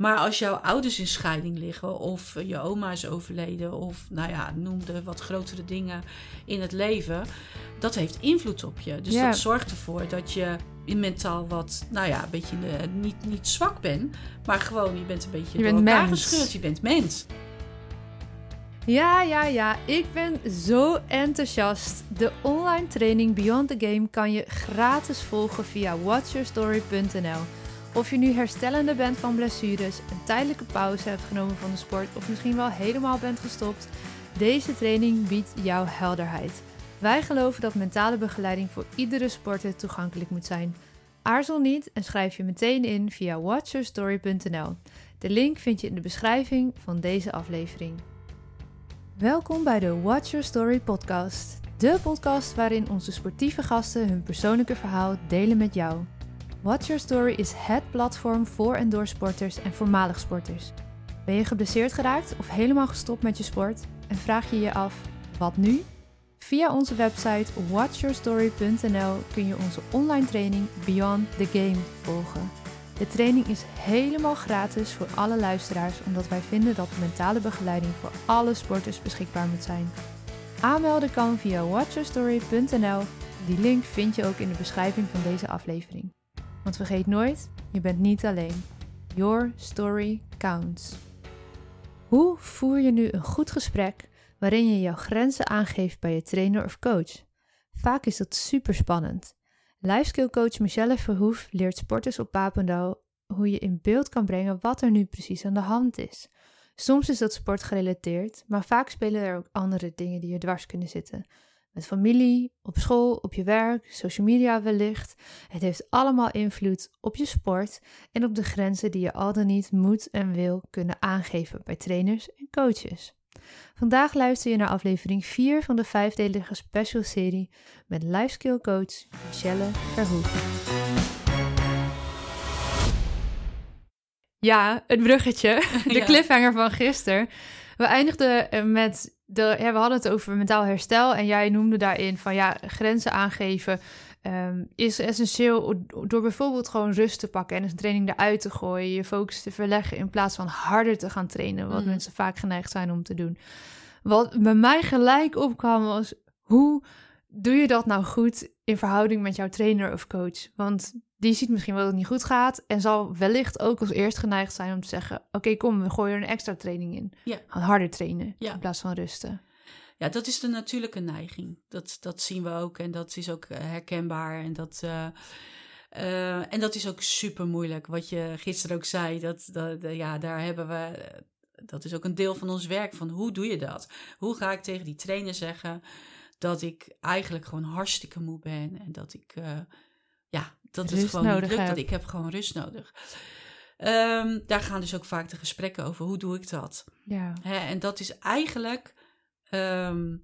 Maar als jouw ouders in scheiding liggen, of je oma is overleden, of nou ja, noem de wat grotere dingen in het leven, dat heeft invloed op je. Dus dat zorgt ervoor dat je in mentaal wat, nou ja, een beetje eh, niet, niet zwak bent, maar gewoon je bent een beetje Je door bent elkaar mens. gescheurd. Je bent mens. Ja, ja, ja. Ik ben zo enthousiast. De online training Beyond the Game kan je gratis volgen via watchyourstory.nl. Of je nu herstellende bent van blessures, een tijdelijke pauze hebt genomen van de sport of misschien wel helemaal bent gestopt, deze training biedt jou helderheid. Wij geloven dat mentale begeleiding voor iedere sporter toegankelijk moet zijn. Aarzel niet en schrijf je meteen in via watchyourstory.nl. De link vind je in de beschrijving van deze aflevering. Welkom bij de Watch Your Story podcast. De podcast waarin onze sportieve gasten hun persoonlijke verhaal delen met jou. Watch Your Story is het platform voor en door sporters en voormalig sporters. Ben je geblesseerd geraakt of helemaal gestopt met je sport en vraag je je af, wat nu? Via onze website watchyourstory.nl kun je onze online training Beyond the Game volgen. De training is helemaal gratis voor alle luisteraars, omdat wij vinden dat mentale begeleiding voor alle sporters beschikbaar moet zijn. Aanmelden kan via watchyourstory.nl. Die link vind je ook in de beschrijving van deze aflevering. Want vergeet nooit, je bent niet alleen. Your story counts. Hoe voer je nu een goed gesprek waarin je jouw grenzen aangeeft bij je trainer of coach? Vaak is dat super spannend. Lifeskillcoach Michelle Verhoef leert sporters op Papendal hoe je in beeld kan brengen wat er nu precies aan de hand is. Soms is dat sportgerelateerd, maar vaak spelen er ook andere dingen die je dwars kunnen zitten. Met familie, op school, op je werk, social media wellicht. Het heeft allemaal invloed op je sport en op de grenzen die je al dan niet moet en wil kunnen aangeven bij trainers en coaches. Vandaag luister je naar aflevering 4 van de vijfdelige special serie met lifeskill coach Michelle Verhoeven. Ja, het bruggetje, de Ja. cliffhanger van gisteren. We eindigden met, de, ja, we hadden het over mentaal herstel en jij noemde daarin van ja, grenzen aangeven ehm, is essentieel door bijvoorbeeld gewoon rust te pakken en een training eruit te gooien, je focus te verleggen in plaats van harder te gaan trainen, wat Mhm. mensen vaak geneigd zijn om te doen. Wat bij mij gelijk opkwam was, hoe doe je dat nou goed in verhouding met jouw trainer of coach? Want die ziet misschien wel dat het niet goed gaat en zal wellicht ook als eerst geneigd zijn om te zeggen, oké kom, we gooien er een extra training in. Ja. Harder trainen Ja. in plaats van rusten. Ja, dat is de natuurlijke neiging. Dat, dat zien we ook en dat is ook eh, herkenbaar. En dat, eh, eh, en dat is ook super moeilijk. Wat je gisteren ook zei, dat, dat, ja, daar hebben we. Dat is ook een deel van ons werk. Van hoe doe je dat? Hoe ga ik tegen die trainer zeggen dat ik eigenlijk gewoon hartstikke moe ben en dat ik, eh, ja, dat het Rust gewoon niet nodig lukt. Dat ik heb gewoon rust nodig. Ehm, daar gaan dus ook vaak de gesprekken over. Hoe doe ik dat? Ja. En dat is eigenlijk. ehm,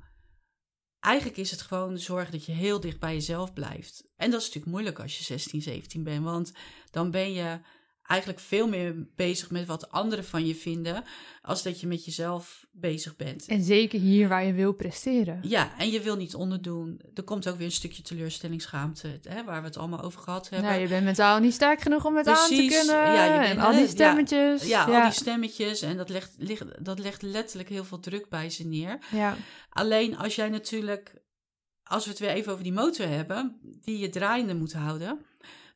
eigenlijk is het gewoon zorgen dat je heel dicht bij jezelf blijft. En dat is natuurlijk moeilijk als je 16, 17 bent. Want dan ben je eigenlijk veel meer bezig met wat anderen van je vinden. als dat je met jezelf bezig bent. En zeker hier waar je wil presteren. Ja, en je wil niet onderdoen. Er komt ook weer een stukje teleurstellingsschaamte, hè, waar we het allemaal over gehad hebben. Nou, je bent mentaal niet sterk genoeg om het aan te kunnen. Ja, je bent- en al die ja. stemmetjes. ja, al die stemmetjes. En dat legt, ligt- dat legt letterlijk heel veel druk bij ze neer. ja. Alleen als jij natuurlijk, als we het weer even over die motor hebben, die je draaiende moet houden,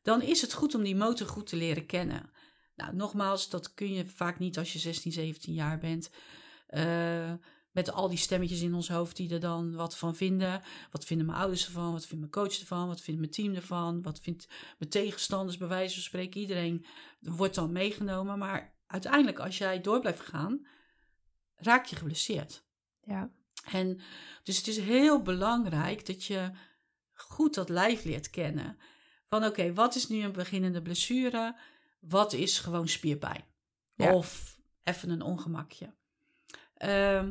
dan is het goed om die motor goed te leren kennen. Nou, nogmaals, dat kun je vaak niet als je 16, 17 jaar bent. Eh, met al die stemmetjes in ons hoofd die er dan wat van vinden. Wat vinden mijn ouders ervan? Wat vindt mijn coach ervan? Wat vindt mijn team ervan? Wat vindt mijn tegenstanders, bij wijze van spreken? Iedereen wordt dan meegenomen. Maar uiteindelijk, als jij door blijft gaan, raak je geblesseerd. ja. En dus het is heel belangrijk dat je goed dat lijf leert kennen. Van oké, wat is nu een beginnende blessure? Wat is gewoon spierpijn? Ja. Of even een ongemakje. Ehm,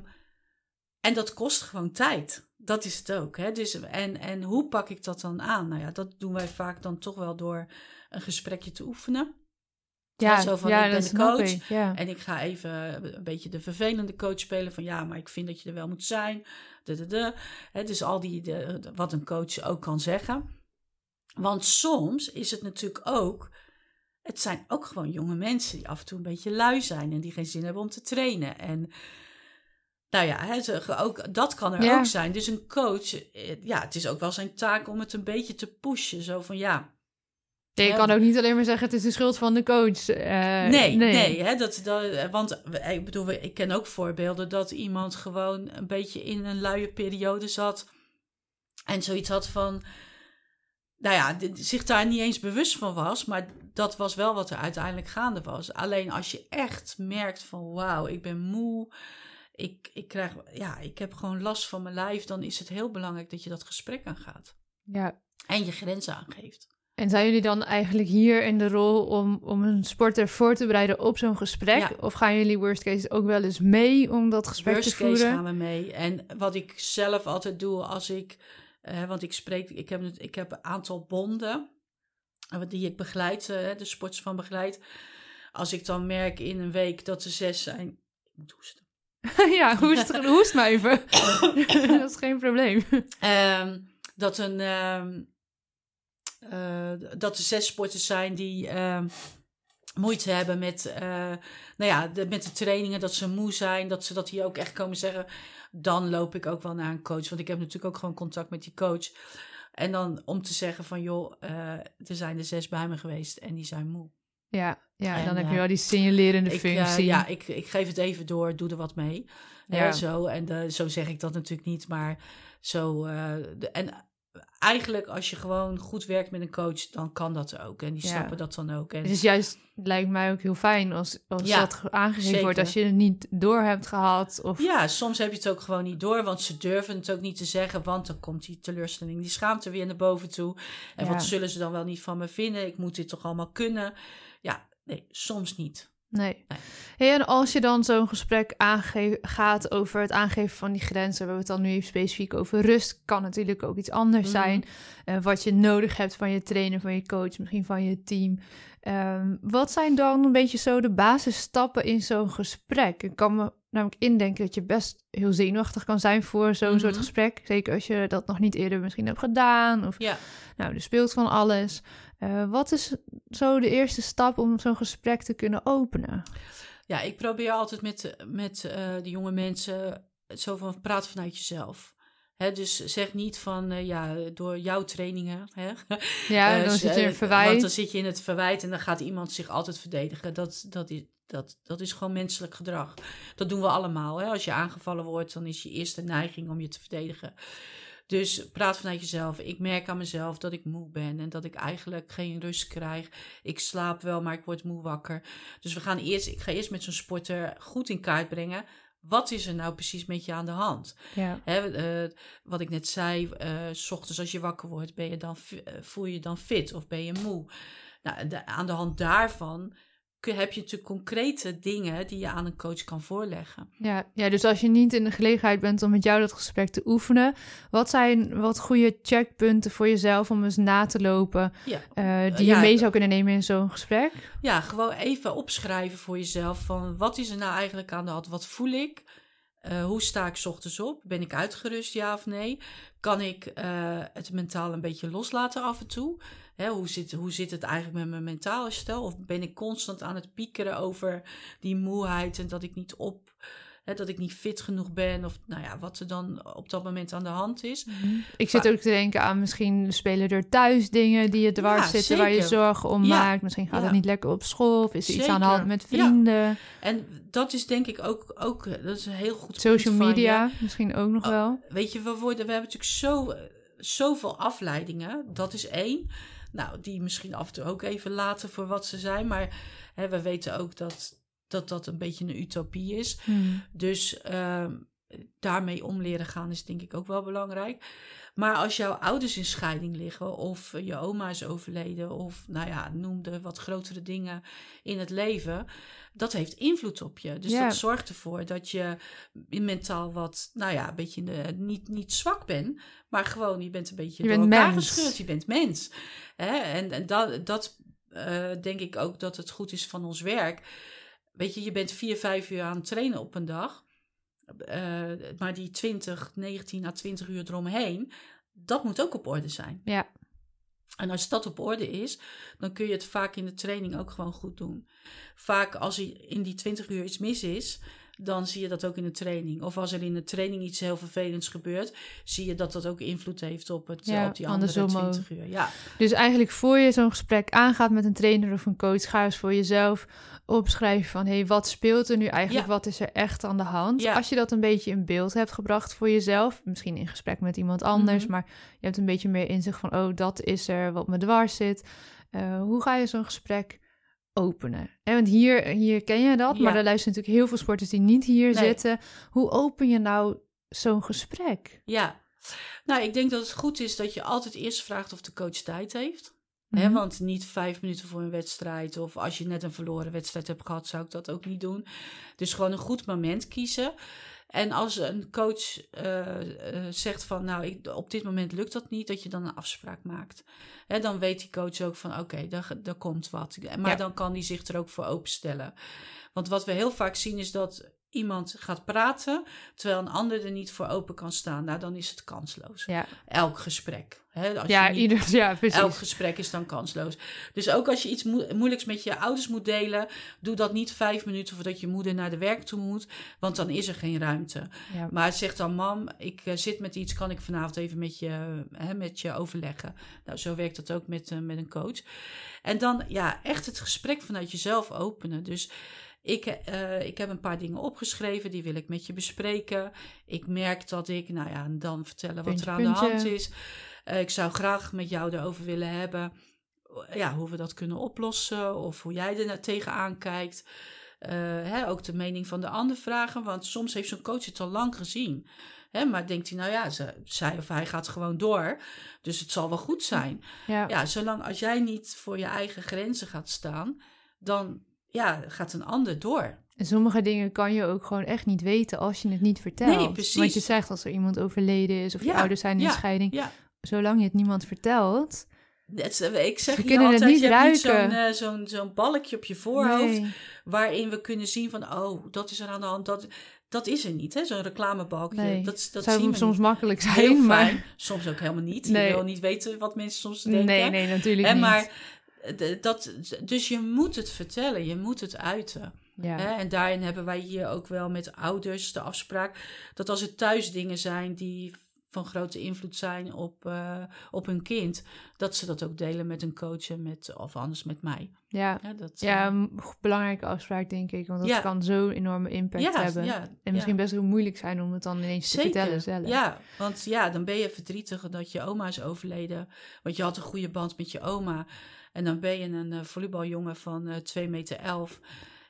en dat kost gewoon tijd. Dat is het ook. Hè? Dus, en, en hoe pak ik dat dan aan? Nou ja, dat doen wij vaak dan toch wel door een gesprekje te oefenen. Ja, zo van, ja, ik ben dat de coach ik, Ja. En ik ga even een beetje de vervelende coach spelen. Van ja, maar ik vind dat je er wel moet zijn. De, de, de. Hè, dus al die, de- wat een coach ook kan zeggen. Want soms is het natuurlijk ook het zijn ook gewoon jonge mensen die af en toe een beetje lui zijn en die geen zin hebben om te trainen. En nou ja, ook, dat kan er Ja. ook zijn. Dus een coach, eh, ja, het is ook wel zijn taak om het een beetje te pushen. Zo van ja, je kan ook niet alleen maar zeggen het is de schuld van de coach. Eh, nee, nee, hè, dat, dat, want eh, ik bedoel, ik ken ook voorbeelden dat iemand gewoon een beetje in een luie periode zat en zoiets had van, nou ja, zich daar niet eens bewust van was, maar dat was wel wat er uiteindelijk gaande was. Alleen als je echt merkt van, wauw, ik ben moe, ik, ik krijg, ja, ik heb gewoon last van mijn lijf, dan is het heel belangrijk dat je dat gesprek aangaat Ja. en je grenzen aangeeft. En zijn jullie dan eigenlijk hier in de rol om, om een sporter voor te bereiden op zo'n gesprek? Ja. Of gaan jullie worst case ook wel eens mee om dat gesprek Worst te case voeren? gaan we mee. En wat ik zelf altijd doe als ik, eh, want ik spreek, ik heb, ik heb een aantal bonden eh, die ik begeleid, eh, de sporters van begeleid. Als ik dan merk in een week dat er zes zijn, ik moet hoesten. ja, hoest, hoest maar even. dat is geen probleem. Ehm, dat, een, ehm, eh, dat er zes sporters zijn die ehm, moeite hebben met, eh, nou ja, de, met de trainingen, dat ze moe zijn, dat ze dat die ook echt komen zeggen. Dan loop ik ook wel naar een coach, want ik heb natuurlijk ook gewoon contact met die coach. En dan om te zeggen van, joh, eh, er zijn er zes bij me geweest en die zijn moe. Ja, ja En, dan heb je eh, wel die signalerende Ik, functie. ja, ik, ik geef het even door, doe er wat mee. Ja. Zo, en eh, zo zeg ik dat natuurlijk niet, maar zo. de- en eigenlijk, als je gewoon goed werkt met een coach, dan kan dat ook. En die Ja. snappen dat dan ook. En, Het is juist, lijkt mij ook heel fijn als, als Ja, dat ge- aangegeven zeker. wordt. Als je het niet door hebt gehad. Of, ja, soms heb je het ook gewoon niet door, want ze durven het ook niet te zeggen, want dan komt die teleurstelling, die schaamte weer naar boven toe. En Ja. wat zullen ze dan wel niet van me vinden? Ik moet dit toch allemaal kunnen? Ja, nee, soms niet. Nee. Nee. Hey, en als je dan zo'n gesprek gaat over het aangeven van die grenzen, we hebben het dan nu even specifiek over rust, kan natuurlijk ook iets anders Mhm. zijn. Eh, wat je nodig hebt van je trainer, van je coach, misschien van je team. Ehm, wat zijn dan een beetje zo de basisstappen in zo'n gesprek? Ik kan me namelijk indenken dat je best heel zenuwachtig kan zijn voor zo'n Mhm. soort gesprek. Zeker als je dat nog niet eerder misschien hebt gedaan. Of Ja. nou, er speelt van alles. Eh, wat is zo de eerste stap om zo'n gesprek te kunnen openen? Ja, ik probeer altijd met, met eh, de jonge mensen zo van praat vanuit jezelf. Hè, dus zeg niet van eh, ja, door jouw trainingen. Hè? Ja, dan z- zit je in eh, verwijt. Want dan zit je in het verwijt en dan gaat iemand zich altijd verdedigen. Dat, dat, is, dat, dat is gewoon menselijk gedrag. Dat doen we allemaal. Hè? Als je aangevallen wordt, dan is je eerste neiging om je te verdedigen. Dus praat vanuit jezelf. Ik merk aan mezelf dat ik moe ben en dat ik eigenlijk geen rust krijg. Ik slaap wel, maar ik word moe wakker. Dus we gaan eerst, ik ga eerst met zo'n sporter goed in kaart brengen. Wat is er nou precies met je aan de hand? Ja. Hè, eh, wat ik net zei, eh, s ochtends als je wakker wordt, ben je dan, eh, voel je je dan fit of ben je moe? Nou, de- aan de hand daarvan heb je natuurlijk concrete dingen die je aan een coach kan voorleggen. Ja, ja, dus als je niet in de gelegenheid bent om met jou dat gesprek te oefenen, wat zijn wat goede checkpunten voor jezelf om eens na te lopen, Ja, eh, die ja, je mee zou kunnen nemen in zo'n gesprek? ja, gewoon even opschrijven voor jezelf van wat is er nou eigenlijk aan de hand? Wat voel ik? Eh, hoe sta ik 's ochtends op? Ben ik uitgerust, ja of nee? Kan ik eh, het mentaal een beetje loslaten af en toe? Hè, hoe, zit, hoe zit het eigenlijk met mijn mentale stel? Of ben ik constant aan het piekeren over die moeheid en dat ik niet op, hè, dat ik niet fit genoeg ben? Of nou ja, wat er dan op dat moment aan de hand is. Ik zit ook te denken aan misschien spelen er thuis dingen die je dwars Ja, zitten, waar je zorgen om Ja, maakt. Misschien gaat ja. het niet lekker op school of is er iets aan de hand met vrienden. En dat is denk ik ook, ook dat is een heel goed Social media misschien ook nog Oh, wel. Weet je, we, worden, we hebben natuurlijk zo, zoveel afleidingen. Dat is één. Nou, die misschien af en toe ook even laten voor wat ze zijn. Maar hè, we weten ook dat, dat dat een beetje een utopie is. Hmm. Dus ehm, daarmee om leren gaan is denk ik ook wel belangrijk. Maar als jouw ouders in scheiding liggen, of je oma is overleden, of nou ja, noem de wat grotere dingen in het leven, dat heeft invloed op je. Dus Ja. dat zorgt ervoor dat je mentaal wat, nou ja, een beetje de, niet, niet zwak bent, maar gewoon je bent een beetje Je door bent elkaar mens. gescheurd. Je bent mens. Hè? En, en dat, dat eh, denk ik ook dat het goed is van ons werk. Weet je, je bent vier, vijf uur aan het trainen op een dag. Eh, maar die 20, 19 à 20 uur eromheen, dat moet ook op orde zijn. Ja. En als dat op orde is, dan kun je het vaak in de training ook gewoon goed doen. Vaak als in die 20 uur iets mis is, dan zie je dat ook in de training. Of als er in de training iets heel vervelends gebeurt, zie je dat dat ook invloed heeft op, het, Ja, op die andere andersom ook. 20 uur. Ja, Dus eigenlijk voor je zo'n gesprek aangaat met een trainer of een coach, ga eens voor jezelf opschrijven van hé, hey, wat speelt er nu eigenlijk? Ja. Wat is er echt aan de hand? Ja. Als je dat een beetje in beeld hebt gebracht voor jezelf, misschien in gesprek met iemand anders, Mhm. maar je hebt een beetje meer inzicht van oh, dat is er wat me dwars zit. Eh, hoe ga je zo'n gesprek openen? Hè, want hier, hier ken je dat, maar er luisteren natuurlijk heel veel sporters die niet hier Nee. zitten. Hoe open je nou zo'n gesprek? ja. Nou, ik denk dat het goed is dat je altijd eerst vraagt of de coach tijd heeft. Mhm. want niet vijf minuten voor een wedstrijd. Of als je net een verloren wedstrijd hebt gehad, zou ik dat ook niet doen. Dus gewoon een goed moment kiezen. En als een coach eh, eh, zegt van, nou, ik, op dit moment lukt dat niet, dat je dan een afspraak maakt. Hè, dan weet die coach ook van, oké, daar, daar komt wat. Maar Ja. dan kan die zich er ook voor openstellen. Want wat we heel vaak zien is dat iemand gaat praten, terwijl een ander er niet voor open kan staan. Nou, dan is het kansloos. Ja, Elk gesprek. Hè, als ja, je niet- ieder, ja precies. Elk gesprek is dan kansloos. Dus ook als je iets moe- moeilijks met je ouders moet delen, doe dat niet vijf minuten voordat je moeder naar de werk toe moet, want dan is er geen ruimte. Ja. Maar zeg dan, mam, ik eh, zit met iets, kan ik vanavond even met je, hè, met je overleggen? Nou, zo werkt dat ook met, eh, met een coach. En dan, ja, echt het gesprek vanuit jezelf openen. Dus ik, eh, ik heb een paar dingen opgeschreven, die wil ik met je bespreken. Ik merk dat ik, nou ja, dan vertellen wat er aan de hand is. Eh, ik zou graag met jou erover willen hebben. Ja, hoe we dat kunnen oplossen of hoe jij er tegenaan kijkt. Eh, hè, ook de mening van de ander vragen, want soms heeft zo'n coach het al lang gezien. Hè, maar denkt hij, nou ja, ze, zij of hij gaat gewoon door, dus het zal wel goed zijn. Ja. Ja, zolang als jij niet voor je eigen grenzen gaat staan, dan ja, gaat een ander door. En sommige dingen kan je ook gewoon echt niet weten als je het niet vertelt. Nee, precies. Want je zegt als er iemand overleden is of je ouders zijn in ja, scheiding. Ja, Zolang je het niemand vertelt. het ik zeg Ze je altijd, niet je hebt niet zo'n eh, zo'n zo'n balkje op je voorhoofd, Nee, waarin we kunnen zien van, oh, dat is er aan de hand. Dat, dat is er niet, hè? zo'n reclamebalkje. nee. Dat, dat zou zien we soms niet. makkelijk zijn, Heel maar... fijn. Soms ook helemaal niet. Nee. Je wil niet weten wat mensen soms denken. Nee, nee, natuurlijk Hè, niet. maar dat, dus je moet het vertellen, je moet het uiten. ja. Hè? En daarin hebben wij hier ook wel met ouders de afspraak dat als er thuis dingen zijn die van grote invloed zijn op, eh, op hun kind, dat ze dat ook delen met een coach en met, of anders met mij. ja. Ja, dat, Ja, eh, een belangrijke afspraak, denk ik. Want dat Ja. kan zo'n enorme impact ja, hebben. en misschien best heel moeilijk zijn om het dan ineens te vertellen zelf. Ja, want ja, dan ben je verdrietig dat je oma is overleden. Want je had een goede band met je oma. En dan ben je een eh, volleybaljongen van eh 2 meter 11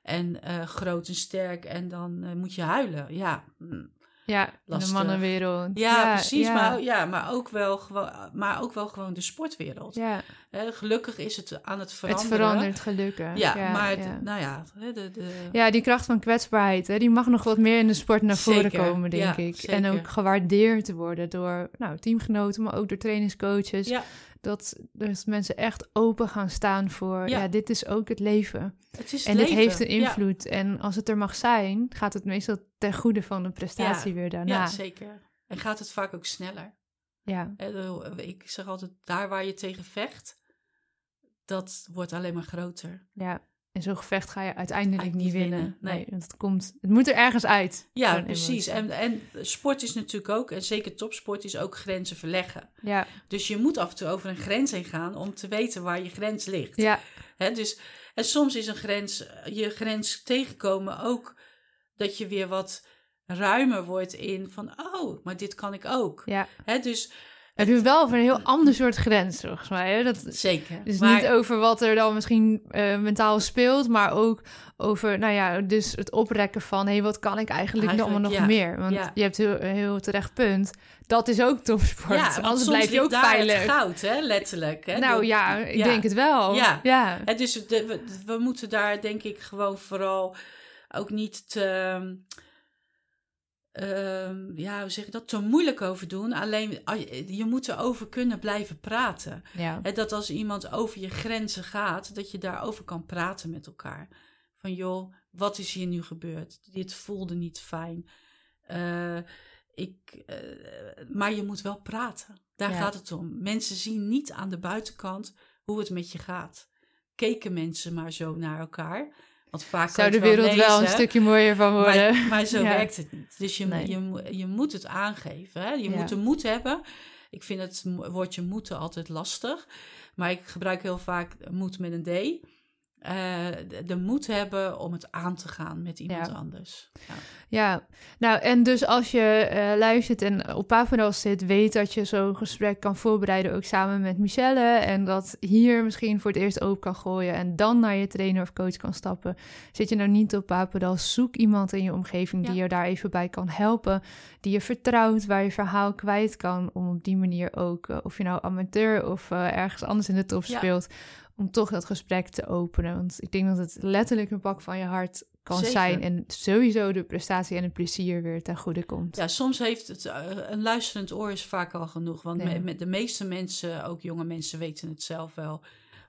en groot en sterk. En dan moet je huilen. Ja, mm. Ja, de mannenwereld. ja, precies. Ja, Maar, ja, maar, ook wel gewoon, maar ook wel gewoon de sportwereld. ja, gelukkig is het aan het het veranderen. verandert gelukkig. Ja, maar het- nou ja, de, de, Ja, die kracht van kwetsbaarheid, hè, die mag nog wat meer in de sport naar voren komen, denk ik. zeker. En ook gewaardeerd worden door nou, teamgenoten, maar ook door trainingscoaches. ja, Dat, dat mensen echt open gaan staan voor, ja. Ja. dit is ook het leven. het is het en dit heeft een Ja. invloed. En als het er mag zijn, gaat het meestal ten goede van de prestatie weer daarna. Ja, zeker. En gaat het vaak ook sneller. Ja, Hè, de- Ik zeg altijd, daar waar je tegen vecht, dat wordt alleen maar groter. ja. En zo'n gevecht ga je uiteindelijk niet winnen. winnen, nee. want het, komt, het moet er ergens uit. Ja, precies. En, en sport is natuurlijk ook, en zeker topsport, is ook grenzen verleggen. Ja, Dus je moet af en toe over een grens heen gaan om te weten waar je grens ligt. ja, Hè, dus, en soms is een grens, je grens tegenkomen ook dat je weer wat ruimer wordt in van, oh, maar dit kan ik ook. ja. Hè, dus Het heeft wel over een heel ander soort grens, volgens mij. Hè? Dat, zeker. Dus maar, niet over wat er dan misschien eh, mentaal speelt, maar ook over, nou ja, dus het oprekken van, hé, wat kan ik eigenlijk, Eigenlijk, allemaal nog ja. meer? Want Ja. je hebt heel, heel terecht punt. Dat is ook topsport. ja, want Anders blijf je ook daar veilig. Het goud, hè, letterlijk. Hè, nou ja, ik ja. denk het wel. Ja. ja. Hè, dus de- we, we moeten daar denk ik gewoon vooral ook niet te, ehm, ja, hoe zeg dat, te moeilijk over doen. Alleen ah, je moet erover kunnen blijven praten. ja. Dat als iemand over je grenzen gaat, dat je daarover kan praten met elkaar. Van joh, wat is hier nu gebeurd? Dit voelde niet fijn. Eh, ik, eh, maar je moet wel praten. Daar Ja. gaat het om. Mensen zien niet aan de buitenkant hoe het met je gaat. Keken mensen maar zo naar elkaar. Want vaak Zou de wel wereld wel een stukje mooier van worden? maar, maar zo Ja. werkt het niet. Dus je, Nee. je, je moet het aangeven. Hè? Je Ja. moet de moed hebben. Ik vind het woordje moeten altijd lastig. Maar ik gebruik heel vaak moed met een D. Eh, de, de moed hebben om het aan te gaan met iemand Ja. anders. Ja. Ja, nou en dus als je eh, luistert en op Papenal zit, weet dat je zo'n gesprek kan voorbereiden ook samen met Michelle. En dat hier misschien voor het eerst open kan gooien en dan naar je trainer of coach kan stappen. Zit je nou niet op Papendal, zoek iemand in je omgeving die Ja. je daar even bij kan helpen. Die je vertrouwt, waar je verhaal kwijt kan. Om op die manier ook, eh, of je nou amateur of ergens anders in de top speelt, om toch dat gesprek te openen. Want ik denk dat het letterlijk een pak van je hart kan Zeker. zijn. En sowieso de prestatie en het plezier weer ten goede komt. Ja, soms heeft het eh, een luisterend oor is vaak al genoeg. Want Ja. met, de meeste mensen, ook jonge mensen, weten het zelf wel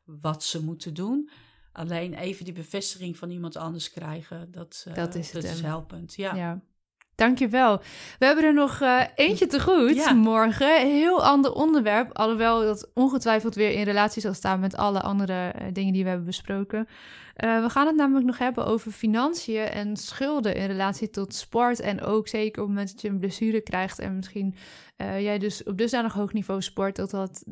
wat ze moeten doen. Alleen even die bevestiging van iemand anders krijgen, dat, eh, Dat is het is helpend. Ja. Ja. Dankjewel. We hebben er nog eh, eentje te goed Ja. morgen. Heel ander onderwerp. Alhoewel dat ongetwijfeld weer in relatie zal staan met alle andere eh, dingen die we hebben besproken. Eh, we gaan het namelijk nog hebben over financiën en schulden in relatie tot sport. En ook zeker op het moment dat je een blessure krijgt en misschien jij dus op dusdanig hoog niveau sport dat dat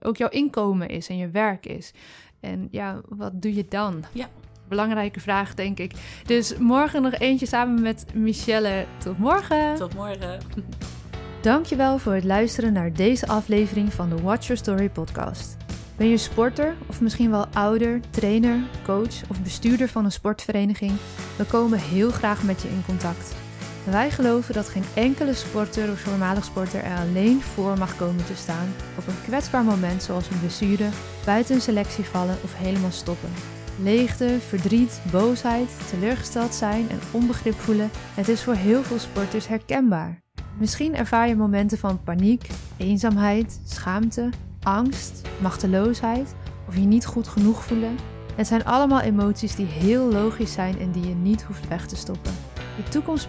ook jouw inkomen is en je werk is. En ja, wat doe je dan? Ja. Belangrijke vraag, denk ik. Dus morgen nog eentje samen met Michelle. Tot morgen. Tot morgen. Dankjewel voor het luisteren naar deze aflevering van de Watch Your Story podcast. Ben je sporter of misschien wel ouder, trainer, coach of bestuurder van een sportvereniging? We komen heel graag met je in contact. Wij geloven dat geen enkele sporter of voormalig sporter er alleen voor mag komen te staan op een kwetsbaar moment zoals een blessure, buiten een selectie vallen of helemaal stoppen. Leegte, verdriet, boosheid, teleurgesteld zijn en onbegrip voelen, het is voor heel veel sporters herkenbaar. Misschien ervaar je momenten van paniek, eenzaamheid, schaamte, angst, machteloosheid of je niet goed genoeg voelen. Het zijn allemaal emoties die heel logisch zijn en die je niet hoeft weg te stoppen. Je toekomst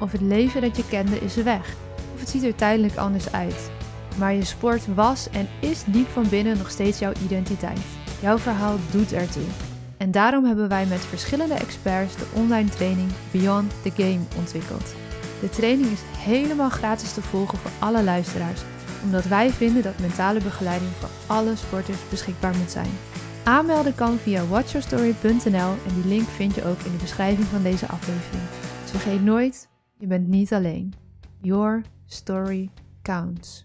of het leven dat je kende is weg. Of het ziet er tijdelijk anders uit. Maar je sport was en is diep van binnen nog steeds jouw identiteit. Jouw verhaal doet ertoe. En daarom hebben wij met verschillende experts de online training Beyond the Game ontwikkeld. De training is helemaal gratis te volgen voor alle luisteraars, omdat wij vinden dat mentale begeleiding voor alle sporters beschikbaar moet zijn. Aanmelden kan via watchyourstory.nl en die link vind je ook in de beschrijving van deze aflevering. Dus vergeet nooit, je bent niet alleen. Your story counts.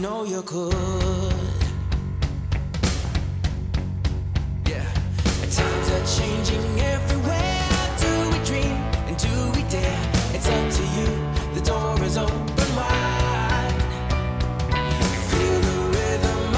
know you could. Yeah, times are changing everywhere. Do we dream and do we dare? It's up to you. The door is open wide. Feel the rhythm